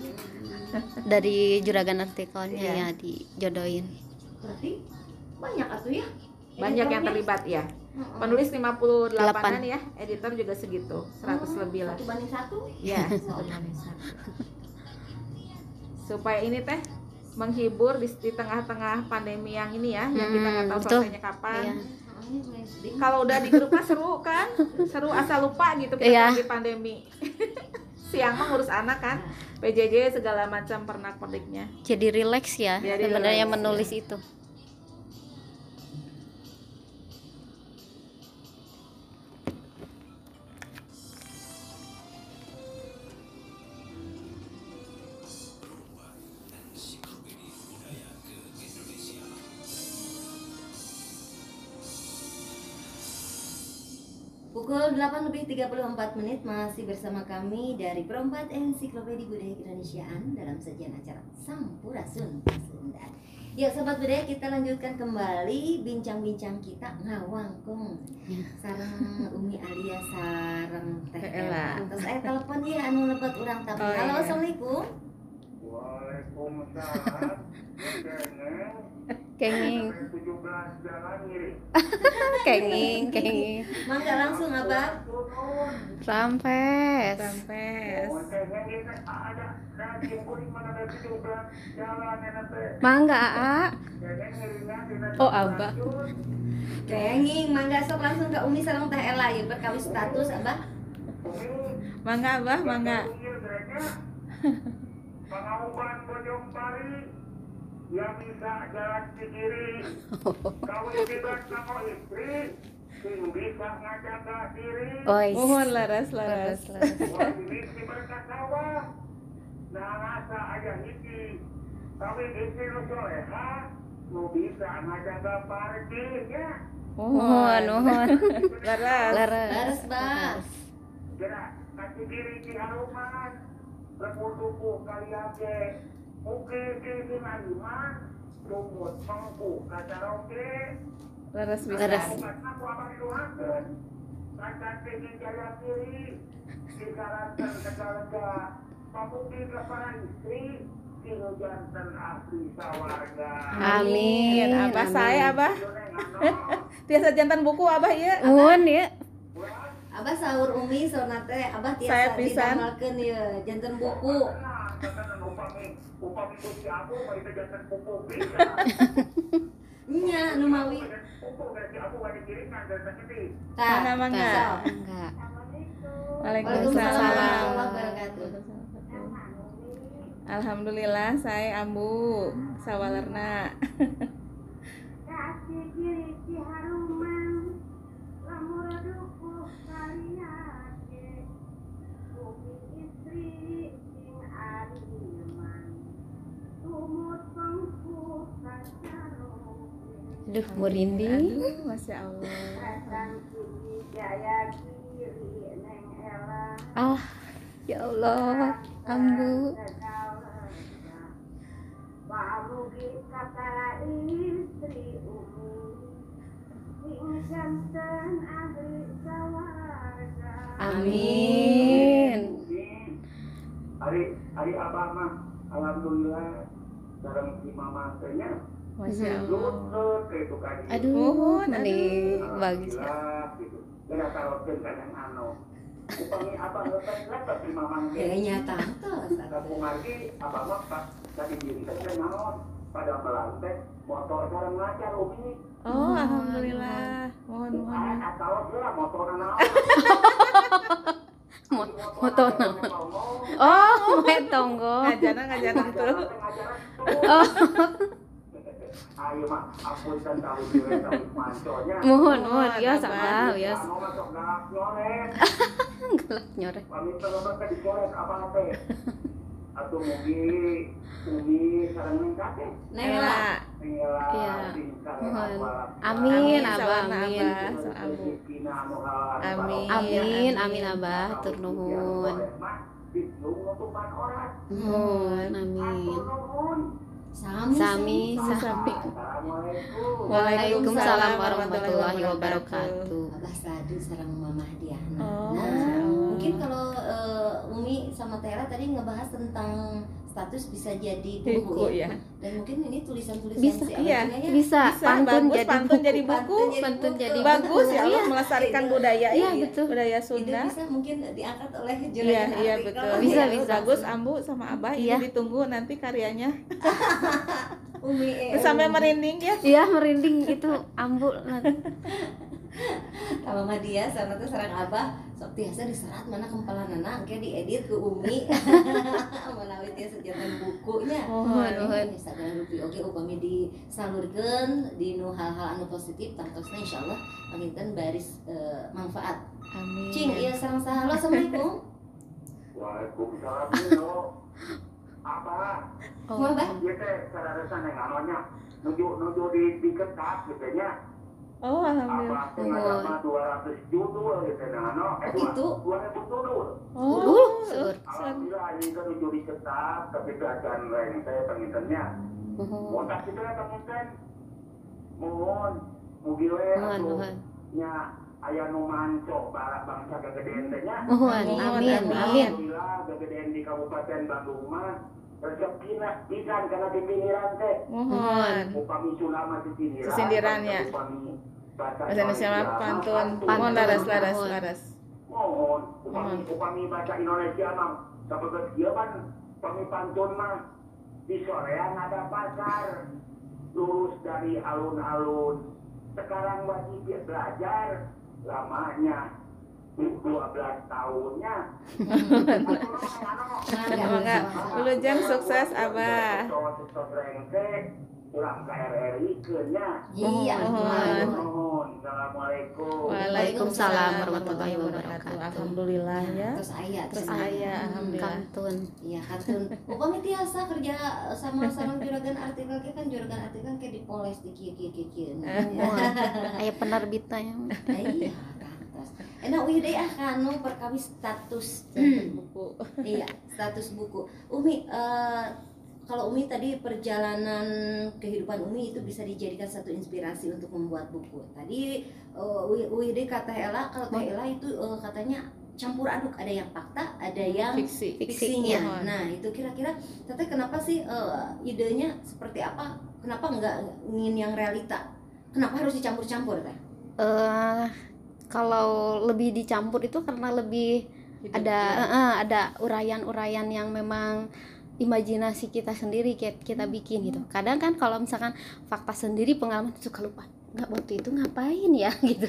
Dari juragan artikelnya Iya. ya dijodohin. berarti banyak atuh ya banyak yang editornya. terlibat ya. Penulis 58-an Delapan. ya, editor juga segitu, 100 Oh, lebih lah. satu banding satu Ya, satu banding satu. Supaya ini teh menghibur di, di tengah-tengah pandemi yang ini ya, yang kita nggak tahu Hmm, betul. selesainya kapan. Iya. Kalau udah di grupnya seru kan, seru asal lupa gitu kita Iya. lagi pandemi. Siang mah ngurus anak kan, PJJ segala macam pernak perniknya. Jadi rileks ya Jadi sebenarnya relax, menulis itu. 34 menit masih bersama kami dari Perempat Ensiklopedia Budaya Keindonesiaan dalam sajian acara Sampurasun Sunda. Ya sobat budaya kita lanjutkan kembali bincang-bincang kita ngawangkung sarang Umi Alia sarang Teh. Ella. Terus saya telepon ya anu lepet urang tapi. Oh, Halo iya. assalamualaikum. Waalaikumsalam. Kenging Sampai 17 jalan ngiri. kenging kenging Mangga langsung abah. Turun. rampes Rampes. Kengeng ini ada daging kuning mana ada 17 jalan nanti. mangga aa dina Oh, 17 Abah. Kenging mangga sok langsung ke Umi sarang Teh Ella ya berkawis status abah. Mangga Abah, mangga. Pengauban Bojong Pari yang bisa jalan di kiri. Kawin bebas sama istri, bisa diri. Mohon laras laras. Sawah. Nah, rasa ayah hiji. Kawin istri lu soleha, lu bisa ngajaga parkir ya. mohon mohon Laras. laras Laras, laras. Gerak kaki di kalian Laras bisa. Sawarga. Amin. Abah Amin. saya Abah. Tiasa jantan buku Abah ya. mohon ya Abah sahur Umi saurna teh abah Saya tiasa didamelkeun ya janten buku. Nya mawi. Pupuk dari aku gak dikirimkan dari tadi. Tah, Mana mangga? sok. enggak Waalaikumsalam warahmatullahi Waalaikumsalam. wabarakatuh. Alhamdulillah saya ambu sawalerna. Pengku kacarong Duh, merinding. Aduh, masya Allah. Ah, ya Allah, ambu. Amin. Hari hari abah mah, alhamdulillah, mama tanya, Masya Allah. lutut ke itu kan. Aduh, Mohon, mending bagus ya. Alhamdulillah, gitu. Kan anu. Ya pada melantai motor ngajar umi. Oh, alhamdulillah. Mohon mohon. Atau motor naon. Mo- motor? Oh. Ngajana ngajana tuh. Oh, Ayo mak, ampun dan tahu diri tahu manconya. mohon, mohon. Ya Abah. sama, ya. Anu masuk galak nyoret. Gelap nyoreh. Pamit kalau mereka dicoret apa apa. Atau mugi, umi sarang nengkat ya. Nela. Tinggal Iya. Mohon. Amin, Amin, Abah, amin. Amin. Amin, amin Abah, tur nuhun. Mohon, amin. Sami. Sami, sami. sami. Waalaikumsalam warahmatullahi wabarakatuh. Abah Sadu sarang Mama Diana. Oh, nah, mungkin kalau eh, Umi sama Tera tadi ngebahas tentang status bisa jadi buku, Buku ya. ya. Dan mungkin ini tulisan-tulisan Bisa, si iya. Ya. Bisa, Bisa, pantun bagus, jadi pantun buku. jadi buku. Pantun Pantun jadi buku. Bagus ya Iya. Allah melestarikan budaya Iya, ini. betul. Budaya Itu Sunda. bisa mungkin diangkat oleh Iya, juragan iya artikel. betul. Bisa, Iya, bisa. Bagus Ambu sama Abah Iya. ini ditunggu nanti karyanya. Umi eh, Sampai merinding ya. Iya, merinding itu ambu. sama Mama dia sama tuh sarang abah sok tiasa diserat mana kempalan anak kayak diedit ke Umi menawi dia sejalan bukunya mohon. Instagram rupi oke upami disalurkan di nu hal-hal anu positif tangtosna insyaallah panginten baris eh, manfaat Amin. cing iya sarang saha halo assalamualaikum Waalaikumsalam. Apa? Oh. Bah? Dia teh sararasan yang anunya nuju nuju di di kertas gitu nya. Oh, alhamdulillah. Apa tengah sama 200 judul gitu nah anu. Eh, Oh, gitu? 2000 judul. Oh, seur. Alhamdulillah ini kan tapi keadaan lain saya pengintennya Mohon. Otak kita panginten. Mohon. Mugi we atuh nya aya nu manco barak bangsa teh nya. Mohon. Amin. amin. Alhamdulillah gagedean di Kabupaten Bandung mah pisan kana di pinggiran teh. Mohon. Upami sulama di pinggiran. Sesindiran ya. Upami bahasa Indonesia mah pantun. Mohon laras laras laras. Mohon, upami, upami bahasa Indonesia mah sabeget ieu kan upami pantun mah di sorean ada pasar lurus dari alun-alun sekarang wajib belajar lamanya 12 tahunnya Semoga Wilujeng sukses Abah. Sukses rengse pulang ke RRI kenya Iya, assalamualaikum Waalaikumsalam warahmatullahi wabarakatuh. Alhamdulillah ya. Terus ayat Terus ayah, Hmm, alhamdulillah. Kantun. Iya katun. Upami tiasa kerja sama sareng juragan artikel kan juragan artikel kayak dipoles di kieu kieu. Aya penerbitnya. Iya, kantos. Enak wih deh ah kanu perkawis status. Buku. iya, status buku. Umi eh, kalau Umi tadi perjalanan kehidupan Umi itu bisa dijadikan satu inspirasi untuk membuat buku. Tadi uh, Wi deh kata Ella kalau Teh Ella itu eh, katanya campur aduk ada yang fakta, ada yang Fiksi. Fiksi, fiksinya. iya. Nah itu kira-kira Teteh kenapa sih eh, idenya seperti apa? Kenapa nggak ingin yang realita? Kenapa harus dicampur-campur teh? eh kalau lebih dicampur itu karena lebih Hidup ada ya. eh, ada urayan-urayan yang memang imajinasi kita sendiri kita, kita bikin gitu. Kadang kan kalau misalkan fakta sendiri pengalaman suka lupa nggak waktu itu ngapain ya gitu.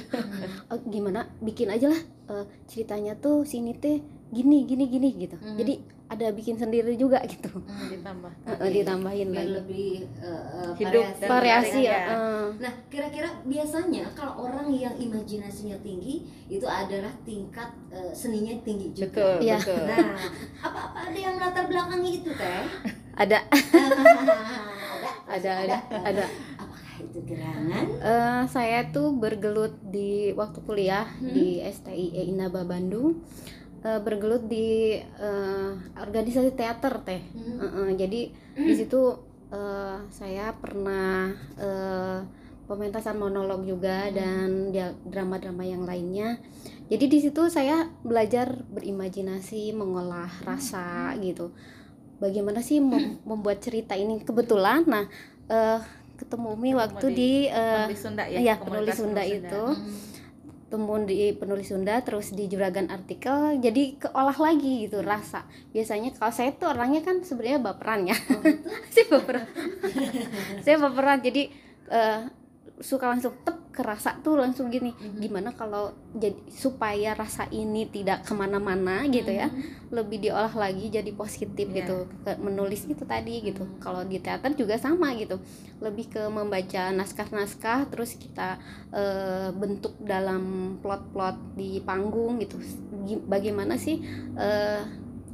Oh, gimana bikin aja lah eh, ceritanya tuh sini teh gini gini gini gitu. Hmm. Jadi ada bikin sendiri juga gitu. ditambah. Eh, eh, ditambahin lagi lebih eh, Hidup variasi. ya. ya. eh. Nah, kira-kira biasanya kalau orang yang imajinasinya tinggi itu adalah tingkat eh, seninya tinggi juga. Betul, Iya. betul. Nah, apa-apa ada yang latar belakangnya itu teh? ada ada, ada ada ada. Apakah itu gerangan? Eh, saya tuh bergelut di waktu kuliah Hmm. di STIE Inaba Bandung Eh, bergelut di eh, organisasi teater teh Hmm. Eh, eh, jadi di situ eh, saya pernah eh, pementasan monolog juga dan dia drama-drama yang lainnya jadi di situ saya belajar berimajinasi mengolah rasa gitu bagaimana sih mem- membuat cerita ini kebetulan nah eh, ketemu Umi waktu di di Penulis Sunda ya. Komunitas penulis Sunda itu. Hmm. Temu di penulis Sunda terus di juragan artikel jadi keolah lagi gitu rasa. Biasanya kalau saya tuh orangnya kan sebenarnya baperan ya. Saya baperan. Saya baperan jadi eh, suka langsung tep kerasa tuh langsung gini gimana kalau jadi supaya rasa ini tidak ke mana-mana gitu ya lebih diolah lagi jadi positif Iya. gitu ke menulis itu tadi gitu. Kalau di teater juga sama gitu lebih ke membaca naskah-naskah terus kita eh, bentuk dalam plot-plot di panggung gitu. Gi- bagaimana sih eh,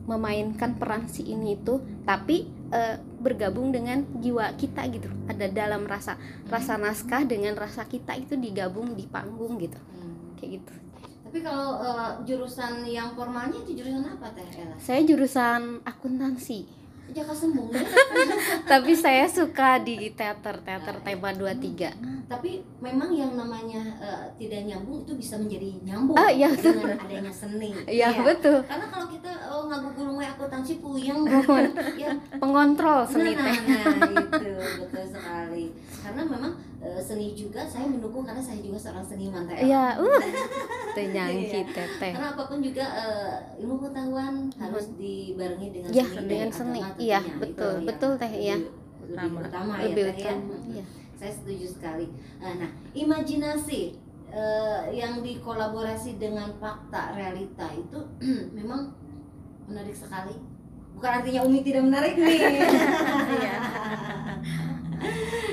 memainkan peran si ini itu tapi eh, bergabung dengan jiwa kita gitu ada dalam rasa rasa naskah dengan rasa kita itu digabung di panggung gitu Hmm. kayak gitu Tapi kalau eh, jurusan yang formalnya itu jurusan apa teh Ella? saya jurusan akuntansi Sembung ya. tapi saya suka di teater teater tema 23 Tapi memang yang namanya eh, tidak nyambung itu bisa menjadi nyambung Ah, iya, betul. dengan adanya seni. iya betul Karena kalau kita oh, ngagugulung akuntansi puyeng ya pengontrol seni nah, teh nah, itu betul sekali. Karena memang eh, seni juga saya mendukung karena saya juga seorang seniman teh. iya uh teh nyangki Iya. teteh Karena apa pun juga eh, ilmu pengetahuan harus dibarengi dengan Ya, seni dengan dan seni. Iya, betul, Itu betul, Teh, iya. lebih- Lebih Utama. utama lebih ya, Teh, ya. utama iya Saya setuju sekali. Nah, nah, imajinasi eh, yang dikolaborasi dengan fakta realita itu memang menarik sekali. Bukan artinya Umi tidak menarik nih.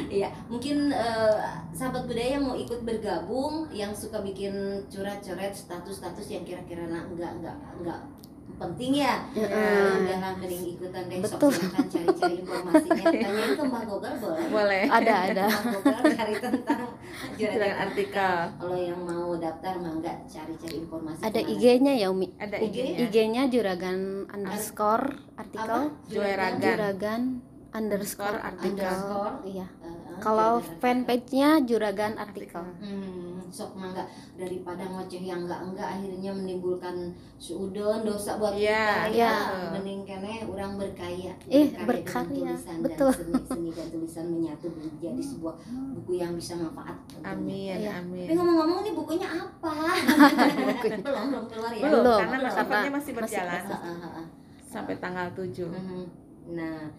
Iya. Mungkin eh, sahabat budaya mau ikut bergabung yang suka bikin coret-coret status-status yang kira-kira nah, enggak enggak enggak penting ya. Heeh. Udah lah mending ikutan deh sok Betul. silahkan cari-cari informasinya. Tanyain ke Mbak Gogar boleh. Boleh. ada ada Mbak Gogar cari tentang Juragan artikel. Kalau yang mau daftar mah enggak cari-cari informasi. ada. IG-nya ya Umi Ada IG? IG-nya. IG-nya juragan underscore artikel? Juragan. juragan underscore artikel Underscore. iya Eh, kalau fanpage-nya juragan artikel Hmm, sok mangga daripada ngoceh yang enggak enggak akhirnya menimbulkan suudon dosa buat Iya, kita iya. ya mending kene orang berkarya Ih, Berkarya tulisan betul. dan seni, seni dan tulisan menyatu menjadi sebuah buku yang bisa manfaat. Amin, Iya. amin. tapi ngomong-ngomong nih bukunya apa belum belum keluar ya Belum, Belum, karena sifatnya masih Masih berjalan ah, ah. sampai tanggal 7. Mhm. Nah,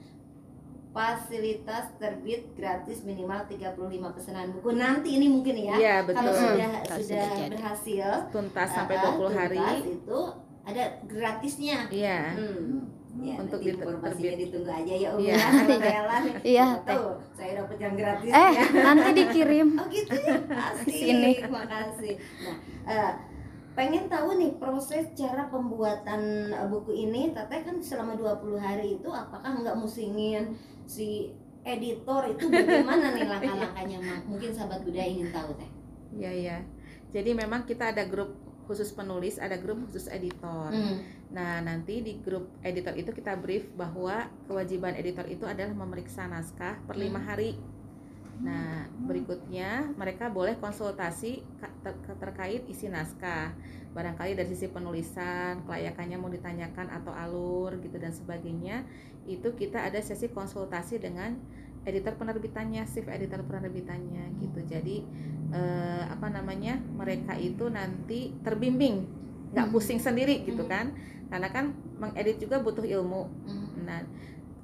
fasilitas terbit gratis minimal 35 pesanan buku. Nanti ini mungkin ya. Iya, Kalau betul. sudah Kalau sudah sudah jadi. berhasil Tuntas sampai ah, 20 hari. tuntas itu ada gratisnya. Iya. Hmm. Ya, Untuk nanti informasinya terbit. ditunggu aja ya Om Iya. ya. Iya, siapa tahu saya dapat yang gratis eh ya. nanti dikirim Oh gitu ya, asik. Sini. Makasih. Nah, eh, pengen tahu nih proses cara pembuatan eh, buku ini. Teteh kan selama 20 hari itu apakah nggak musingin si editor itu bagaimana nih langkah-langkahnya? Mungkin sahabat budaya ingin tahu teh. Iya, iya. Jadi memang kita ada grup khusus penulis, ada grup khusus editor. Hmm. Nah, nanti di grup editor itu kita brief bahwa kewajiban editor itu adalah memeriksa naskah per lima hari. Nah, berikutnya mereka boleh konsultasi ka- ter- terkait isi naskah. Barangkali dari sisi penulisan, kelayakannya mau ditanyakan atau alur gitu dan sebagainya. Itu kita ada sesi konsultasi dengan editor penerbitannya, shift editor penerbitannya gitu. Jadi eh, apa namanya? Mereka itu nanti terbimbing, nggak Hmm. pusing sendiri gitu Hmm. kan. Karena kan mengedit juga butuh ilmu. Hmm. Nah,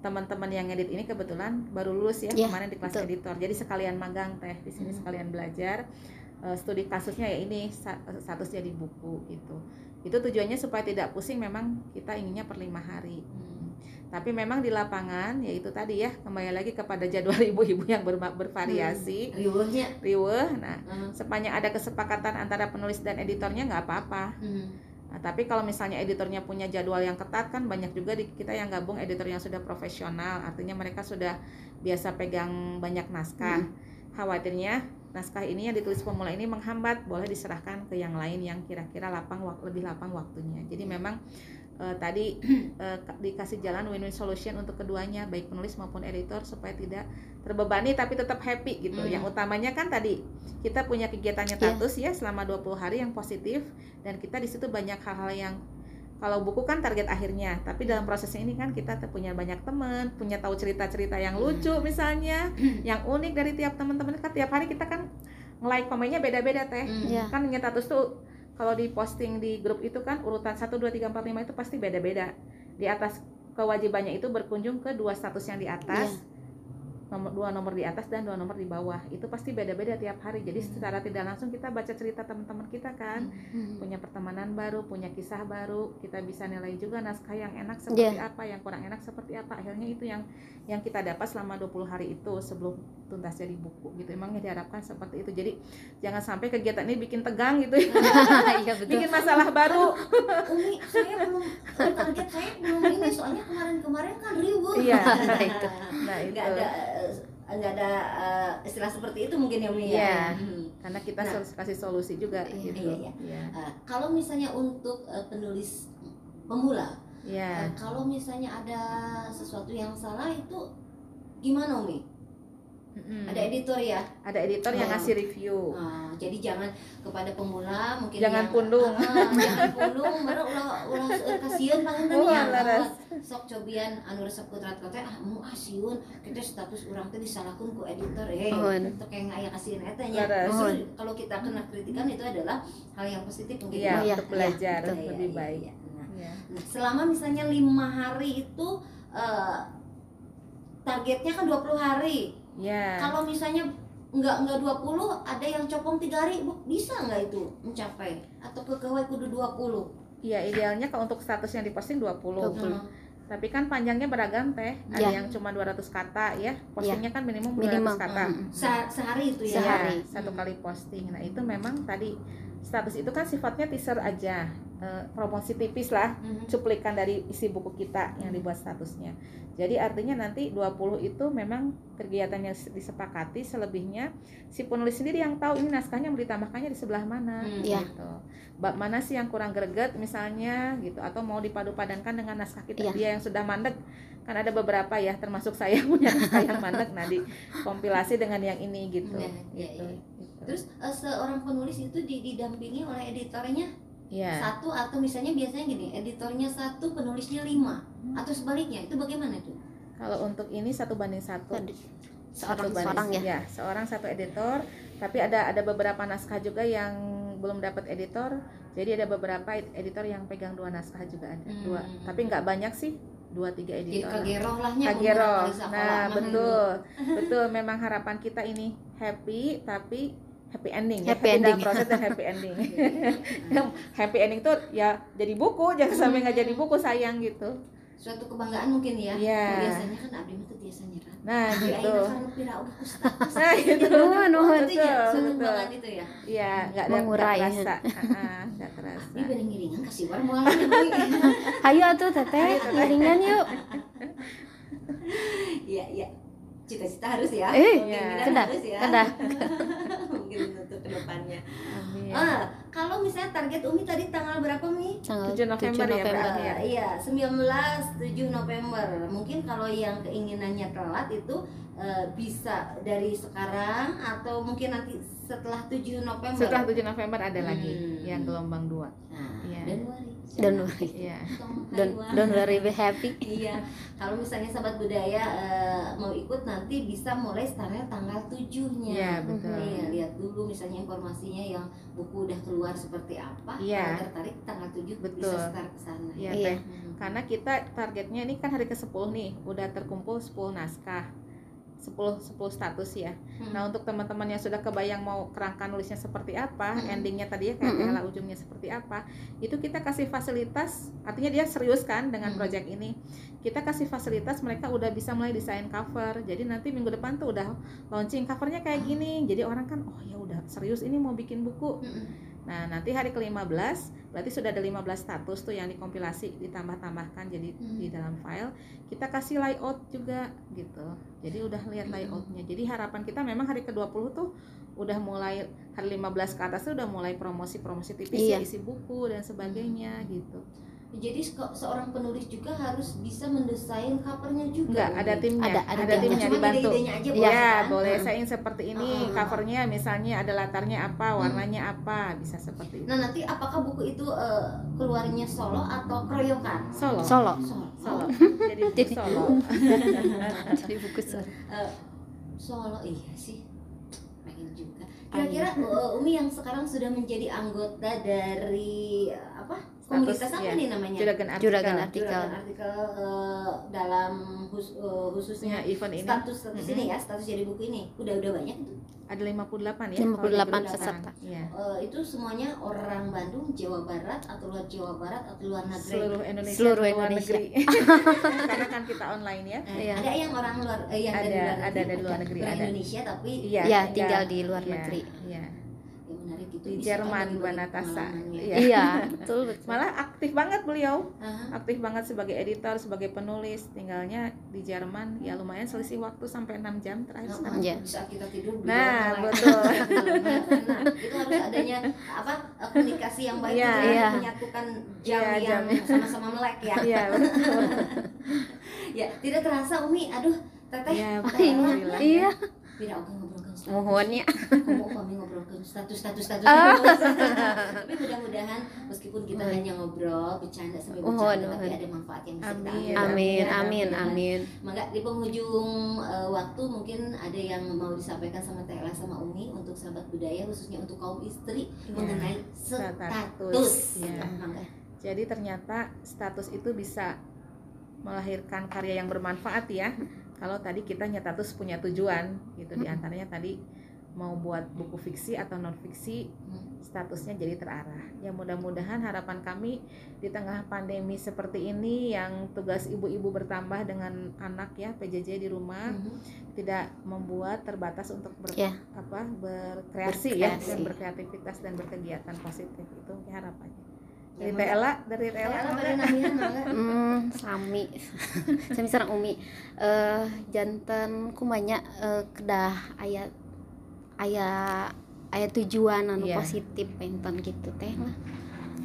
teman-teman yang ngedit ini kebetulan baru lulus ya Iya, kemarin di kelas betul. editor. Jadi sekalian magang teh di sini Hmm. sekalian belajar Eh, studi kasusnya ya ini status jadi buku gitu. Itu tujuannya supaya tidak pusing memang kita inginnya per lima hari. Hmm. Tapi memang di lapangan yaitu tadi ya kembali lagi kepada jadwal ibu-ibu yang berma- bervariasi, Riuhnya. riweh. Nah, Hmm. sepanjang ada kesepakatan antara penulis dan editornya nggak apa-apa. Hmm. Nah, tapi kalau misalnya editornya punya jadwal yang ketat kan banyak juga di kita yang gabung editor yang sudah profesional, artinya mereka sudah biasa pegang banyak naskah. Khawatirnya naskah ini yang ditulis pemula ini menghambat, boleh diserahkan ke yang lain yang kira-kira lapang lebih lapang waktunya. Jadi memang eh, tadi ka- dikasih jalan win-win solution untuk keduanya, baik penulis maupun editor supaya tidak terbebani tapi tetap happy gitu. Hmm. Yang utamanya kan tadi kita punya kegiatannya Iya. tatus ya selama 20 hari yang positif dan kita di situ banyak hal-hal yang kalau buku kan target akhirnya, tapi dalam prosesnya ini kan kita punya banyak teman, punya tahu cerita-cerita yang lucu misalnya, yang unik dari tiap teman-teman kan tiap hari kita kan nge-like komennya beda-beda teh. Hmm. Iya. Kan status tuh kalau di posting di grup itu kan urutan 1 2 3 4 5 itu pasti beda-beda. Di atas kewajibannya itu berkunjung ke dua status yang di atas. Nomor dua nomor di atas dan dua nomor di bawah. Itu pasti beda-beda tiap hari. Jadi secara tidak langsung kita baca cerita teman-teman kita kan Hmm. punya pertemanan baru, punya kisah baru, kita bisa nilai juga naskah yang enak seperti apa, yang kurang enak seperti apa. Akhirnya itu yang yang kita dapat selama 20 hari itu sebelum tuntas jadi buku gitu. Emangnya diharapkan seperti itu. Jadi jangan sampai kegiatan ini bikin tegang gitu ya. iya betul bikin masalah baru. Umi, saya belum target saya belum ini soalnya kemarin-kemarin kan riuh. Iya. Nah, itu. Nah, itu. nggak ada nggak ada eh, istilah seperti itu mungkin ya Umi ya. Iya. Hmm. Karena kita Nah. kasih solusi juga Iya, gitu. iya, iya. Iya. Eh, kalau misalnya untuk eh, penulis pemula, Iya. eh, kalau misalnya ada sesuatu yang salah itu gimana Umi? Mm-mm. Ada editor ya. Ada editor yang Oh. ngasih review. Nah, jadi jangan kepada pemula mungkin Jangan yang- pundung. Ah, ah, jangan pundung, baru ulah ulah eh, kasihan panganten Oh, ya. Sok cobian anu resep kutrat kote ah mau ah siun kita status urang teh disalahkeun ku editor eh Nuhun. untuk yang aya kasihan eta nya. Laras. Justru kalau kita kena kritikan itu adalah hal yang positif mungkin. Iya, Iya, untuk iya, belajar Iya, iya, lebih iya, baik. iya. Nah, Iya. Nah, selama misalnya lima hari itu eh, targetnya kan 20 hari. Iya. Kalau misalnya nggak nggak 20 ada yang copong tiga hari Bu, bisa nggak itu mencapai atau pegawai kudu 20 Iya, idealnya kalau untuk status yang diposting 20. 20. Nah, Tapi kan panjangnya beragam teh. Ada Iya. yang cuma 200 kata ya. Postingnya kan minimum 200 minimal kata. Mm. se- sehari itu ya Sehari. Iya, satu kali posting. Nah, itu memang tadi status itu kan sifatnya teaser aja. Eh, promosi tipis lah Mhm. cuplikan dari isi buku kita yang dibuat statusnya. Jadi artinya nanti 20 itu memang kegiatannya disepakati selebihnya si penulis sendiri yang tahu ini naskahnya mau ditambahkannya di sebelah mana Hmm. Iya. gitu. Bab mana sih yang kurang greget misalnya gitu atau mau dipadu-padankan dengan naskah kita Iya. dia yang sudah mandek kan ada beberapa ya termasuk saya punya naskah yang mandek nah dikompilasi dengan yang ini gitu. Iya, iya, gitu. iya. gitu. Terus eh, seorang penulis itu di- didampingi oleh editornya Iya. satu atau misalnya biasanya gini, editornya satu, penulisnya lima atau sebaliknya itu bagaimana tuh? Kalau untuk ini satu banding satu. Tadi. Satu Seorang banding- seorang ya. Iya, seorang satu editor. Tapi ada ada beberapa naskah juga yang belum dapat editor. Jadi ada beberapa ed- editor yang pegang dua naskah juga ada dua. Hmm. Tapi nggak banyak sih, dua tiga Jadi editor. kageroh lahnya Kagero. umur kali sekolah, Nah, mahal betul. betul memang harapan kita ini happy tapi happy ending ya. Happy dalam ending. proses dan happy ending. happy ending tuh ya jadi buku, jangan sampai nggak jadi buku sayang gitu. Suatu kebanggaan mungkin ya. Iya. Biasanya kan abdi mah teu tiasa nyerah. Nah, gitu. Nah, gitu. Nuhun, nuhun. Itu ya, suatu kebanggaan itu ya. Iya, nggak ada Mengurai. nggak terasa. Nggak terasa. Abdi beri ngiringan kasih war. Hayu atuh teteh, iringan yuk. Iya, iya. Cita-cita harus ya. Eh, Keinginan kedah, harus ya. kedah. Mungkin untuk ke depannya. Amin. Ah, kalau misalnya target Umi tadi tanggal berapa Mi? Tanggal 7 November ya, berarti ya? Eh, iya, 19 7 November. Mungkin kalau yang keinginannya telat itu eh, bisa dari sekarang atau mungkin nanti setelah 7 November. Setelah 7 November ada lagi Hmm. yang gelombang 2. Nah, Iya. Januari. Don't worry. Iya. Don't, don't worry, be happy. Iya, kalau misalnya sahabat budaya eh, mau ikut nanti bisa mulai startnya tanggal 7-nya. Iya, betul. Iya, lihat dulu misalnya informasinya yang buku udah keluar seperti apa. Iya. Kalau tertarik tanggal 7 bisa Betul. start ke sana. Iya, Iya. Teh. Karena kita targetnya ini kan hari ke-10 nih, udah terkumpul 10 naskah. 10 10 status ya. Hmm. Nah, untuk teman-teman yang sudah kebayang mau kerangka nulisnya seperti apa, Mm-mm. endingnya tadi ya kayak. Tela ujungnya seperti apa, itu kita kasih fasilitas, artinya dia serius kan dengan Mm. project ini. Kita kasih fasilitas mereka udah bisa mulai desain cover. Jadi nanti minggu depan tuh udah launching covernya kayak gini. Jadi orang kan oh ya udah serius ini mau bikin buku. Mm-mm. Nah, nanti hari ke-15 berarti sudah ada 15 status tuh yang dikompilasi, ditambah-tambahkan jadi Hmm. di dalam file. Kita kasih layout juga gitu. Jadi udah lihat Hmm. layoutnya. Jadi harapan kita memang hari ke-20 tuh udah mulai hari 15 ke atas tuh udah mulai promosi-promosi tipis ya, Iya. isi buku dan sebagainya gitu. Jadi se- seorang penulis juga harus bisa mendesain covernya juga. Enggak, ada timnya, Ada- ada timnya. timnya Cuma dibantu. ide-idenya aja Ya, boleh kan? boleh Hmm. saya ingin seperti ini, Hmm. covernya misalnya ada latarnya apa, warnanya apa, bisa seperti itu. Nah nanti apakah buku itu eh, keluarnya solo atau keroyokan? Solo. Solo. Solo. Solo. Jadi buku Jadi- solo. Jadi buku solo. Eh, solo iya sih pengen juga kira-kira uh, Umi yang sekarang sudah menjadi anggota dari uh, apa komunitas apa ya. nih namanya Juragan artikel. Juragan artikel. Juragan artikel uh, dalam khus- uh, khususnya Ya, event ini status status Mm-mm. ini ya status jadi buku ini udah udah banyak itu ada 58 ya. 58 kalau di peserta. Iya. Uh, itu semuanya orang Bandung Jawa Barat atau luar Jawa Barat atau luar negeri Seluruh Indonesia, Seluruh luar Indonesia. negeri. Karena kan kita online ya. Eh, Iya. ada yang orang luar eh, yang dari Ada, luar ada dari luar negeri, ada. Indonesia tapi Iya. Ya, tinggal di luar Iya, negeri. Iya. Di Jerman, kan Natasha. pengalamannya. Iya. Iya, betul betul. Malah aktif banget beliau. Aha. Aktif banget sebagai editor, sebagai penulis. Tinggalnya di Jerman. Ya lumayan selisih waktu sampai 6 jam terakhir Nah, sekarang. Iya. di saat kita tidur beli Nah, lain. betul. nah, itu harus adanya apa komunikasi yang baik Iya. itu Iya. menyatukan jam Iya, yang jamnya. sama-sama melek ya. Iya, betul. ya, tidak terasa Umi, aduh, teteh. Iya, teteh, alhamdulillah. Iya, Tidak status. Mohonnya. Kami ngobrolkan status status status. Ah. Tapi mudah-mudahan meskipun kita Mohon. hanya ngobrol, bercanda sambil Mohon, bercanda, tapi ada manfaat yang bisa kita Amin. ambil. Amin, Ya, amin, amin. Maka di penghujung eh, waktu mungkin ada yang mau disampaikan sama Tela sama Umi untuk sahabat budaya khususnya untuk kaum istri Iya. mengenai Status. Mangga. Jadi ternyata status itu bisa melahirkan karya yang bermanfaat ya. Kalau tadi kita status punya tujuan gitu di antaranya tadi mau buat buku fiksi atau non fiksi Hmm. statusnya jadi terarah. Ya mudah-mudahan harapan kami di tengah pandemi seperti ini yang tugas ibu-ibu bertambah dengan anak ya PJJ di rumah Mhm. tidak membuat terbatas untuk ber, Ya. apa berkreasi, ya Berkreasi. dan berkreativitas dan berkegiatan positif itu harapannya. Dari PLA dari PLA apa pada namanya mangga? Hmm, sami. sami sareng umi. Eh janten kumanya eh, kedah aya aya aya tujuan anu Iya. positif penton gitu teh lah.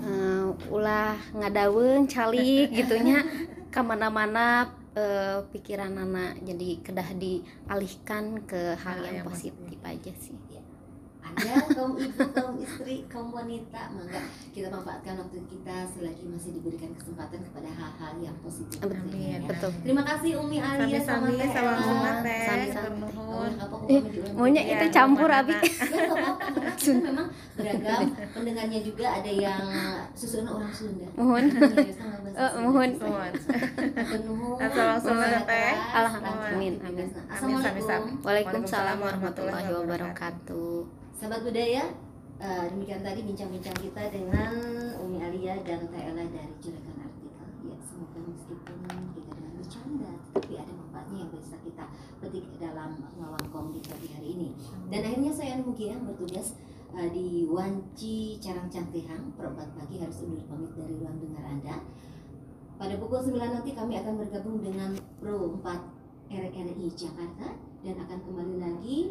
Eh, ulah ngadaweung calik gitunya kamana-mana eh, pikiran anak jadi kedah dialihkan ke hal Hal yang yang positif aja sih. Anda kaum ibu, kaum istri, kaum wanita, mangga kita manfaatkan waktu kita selagi masih diberikan kesempatan kepada hal-hal yang positif. Amin, ya. betul. Terima kasih Umi Alia sama Teh sama sama teh maunya itu campur, Abi. Memang beragam pendengarnya juga ada yang susunan orang Sunda. Mohon. Ya, bahasa Eh, mohon. Mohon. Assalamualaikum, Teh. Alhamdulillah. Amin, amin. Assalamualaikum. Waalaikumsalam warahmatullahi wabarakatuh. Sahabat budaya, eh, demikian tadi bincang-bincang kita dengan Umi Alia dan Teh Ella dari Juragan Artikel. Ya, semoga meskipun kita dengan bercanda, tapi ada manfaatnya yang bisa kita petik dalam ngawang kom di pagi hari ini. Dan akhirnya saya Mugia yang bertugas eh, di Wanci Carang Cangtihang, perempat pagi harus undur pamit dari ruang dengar Anda. Pada pukul 9 nanti kami akan bergabung dengan Pro 4 RRI Jakarta dan akan kembali lagi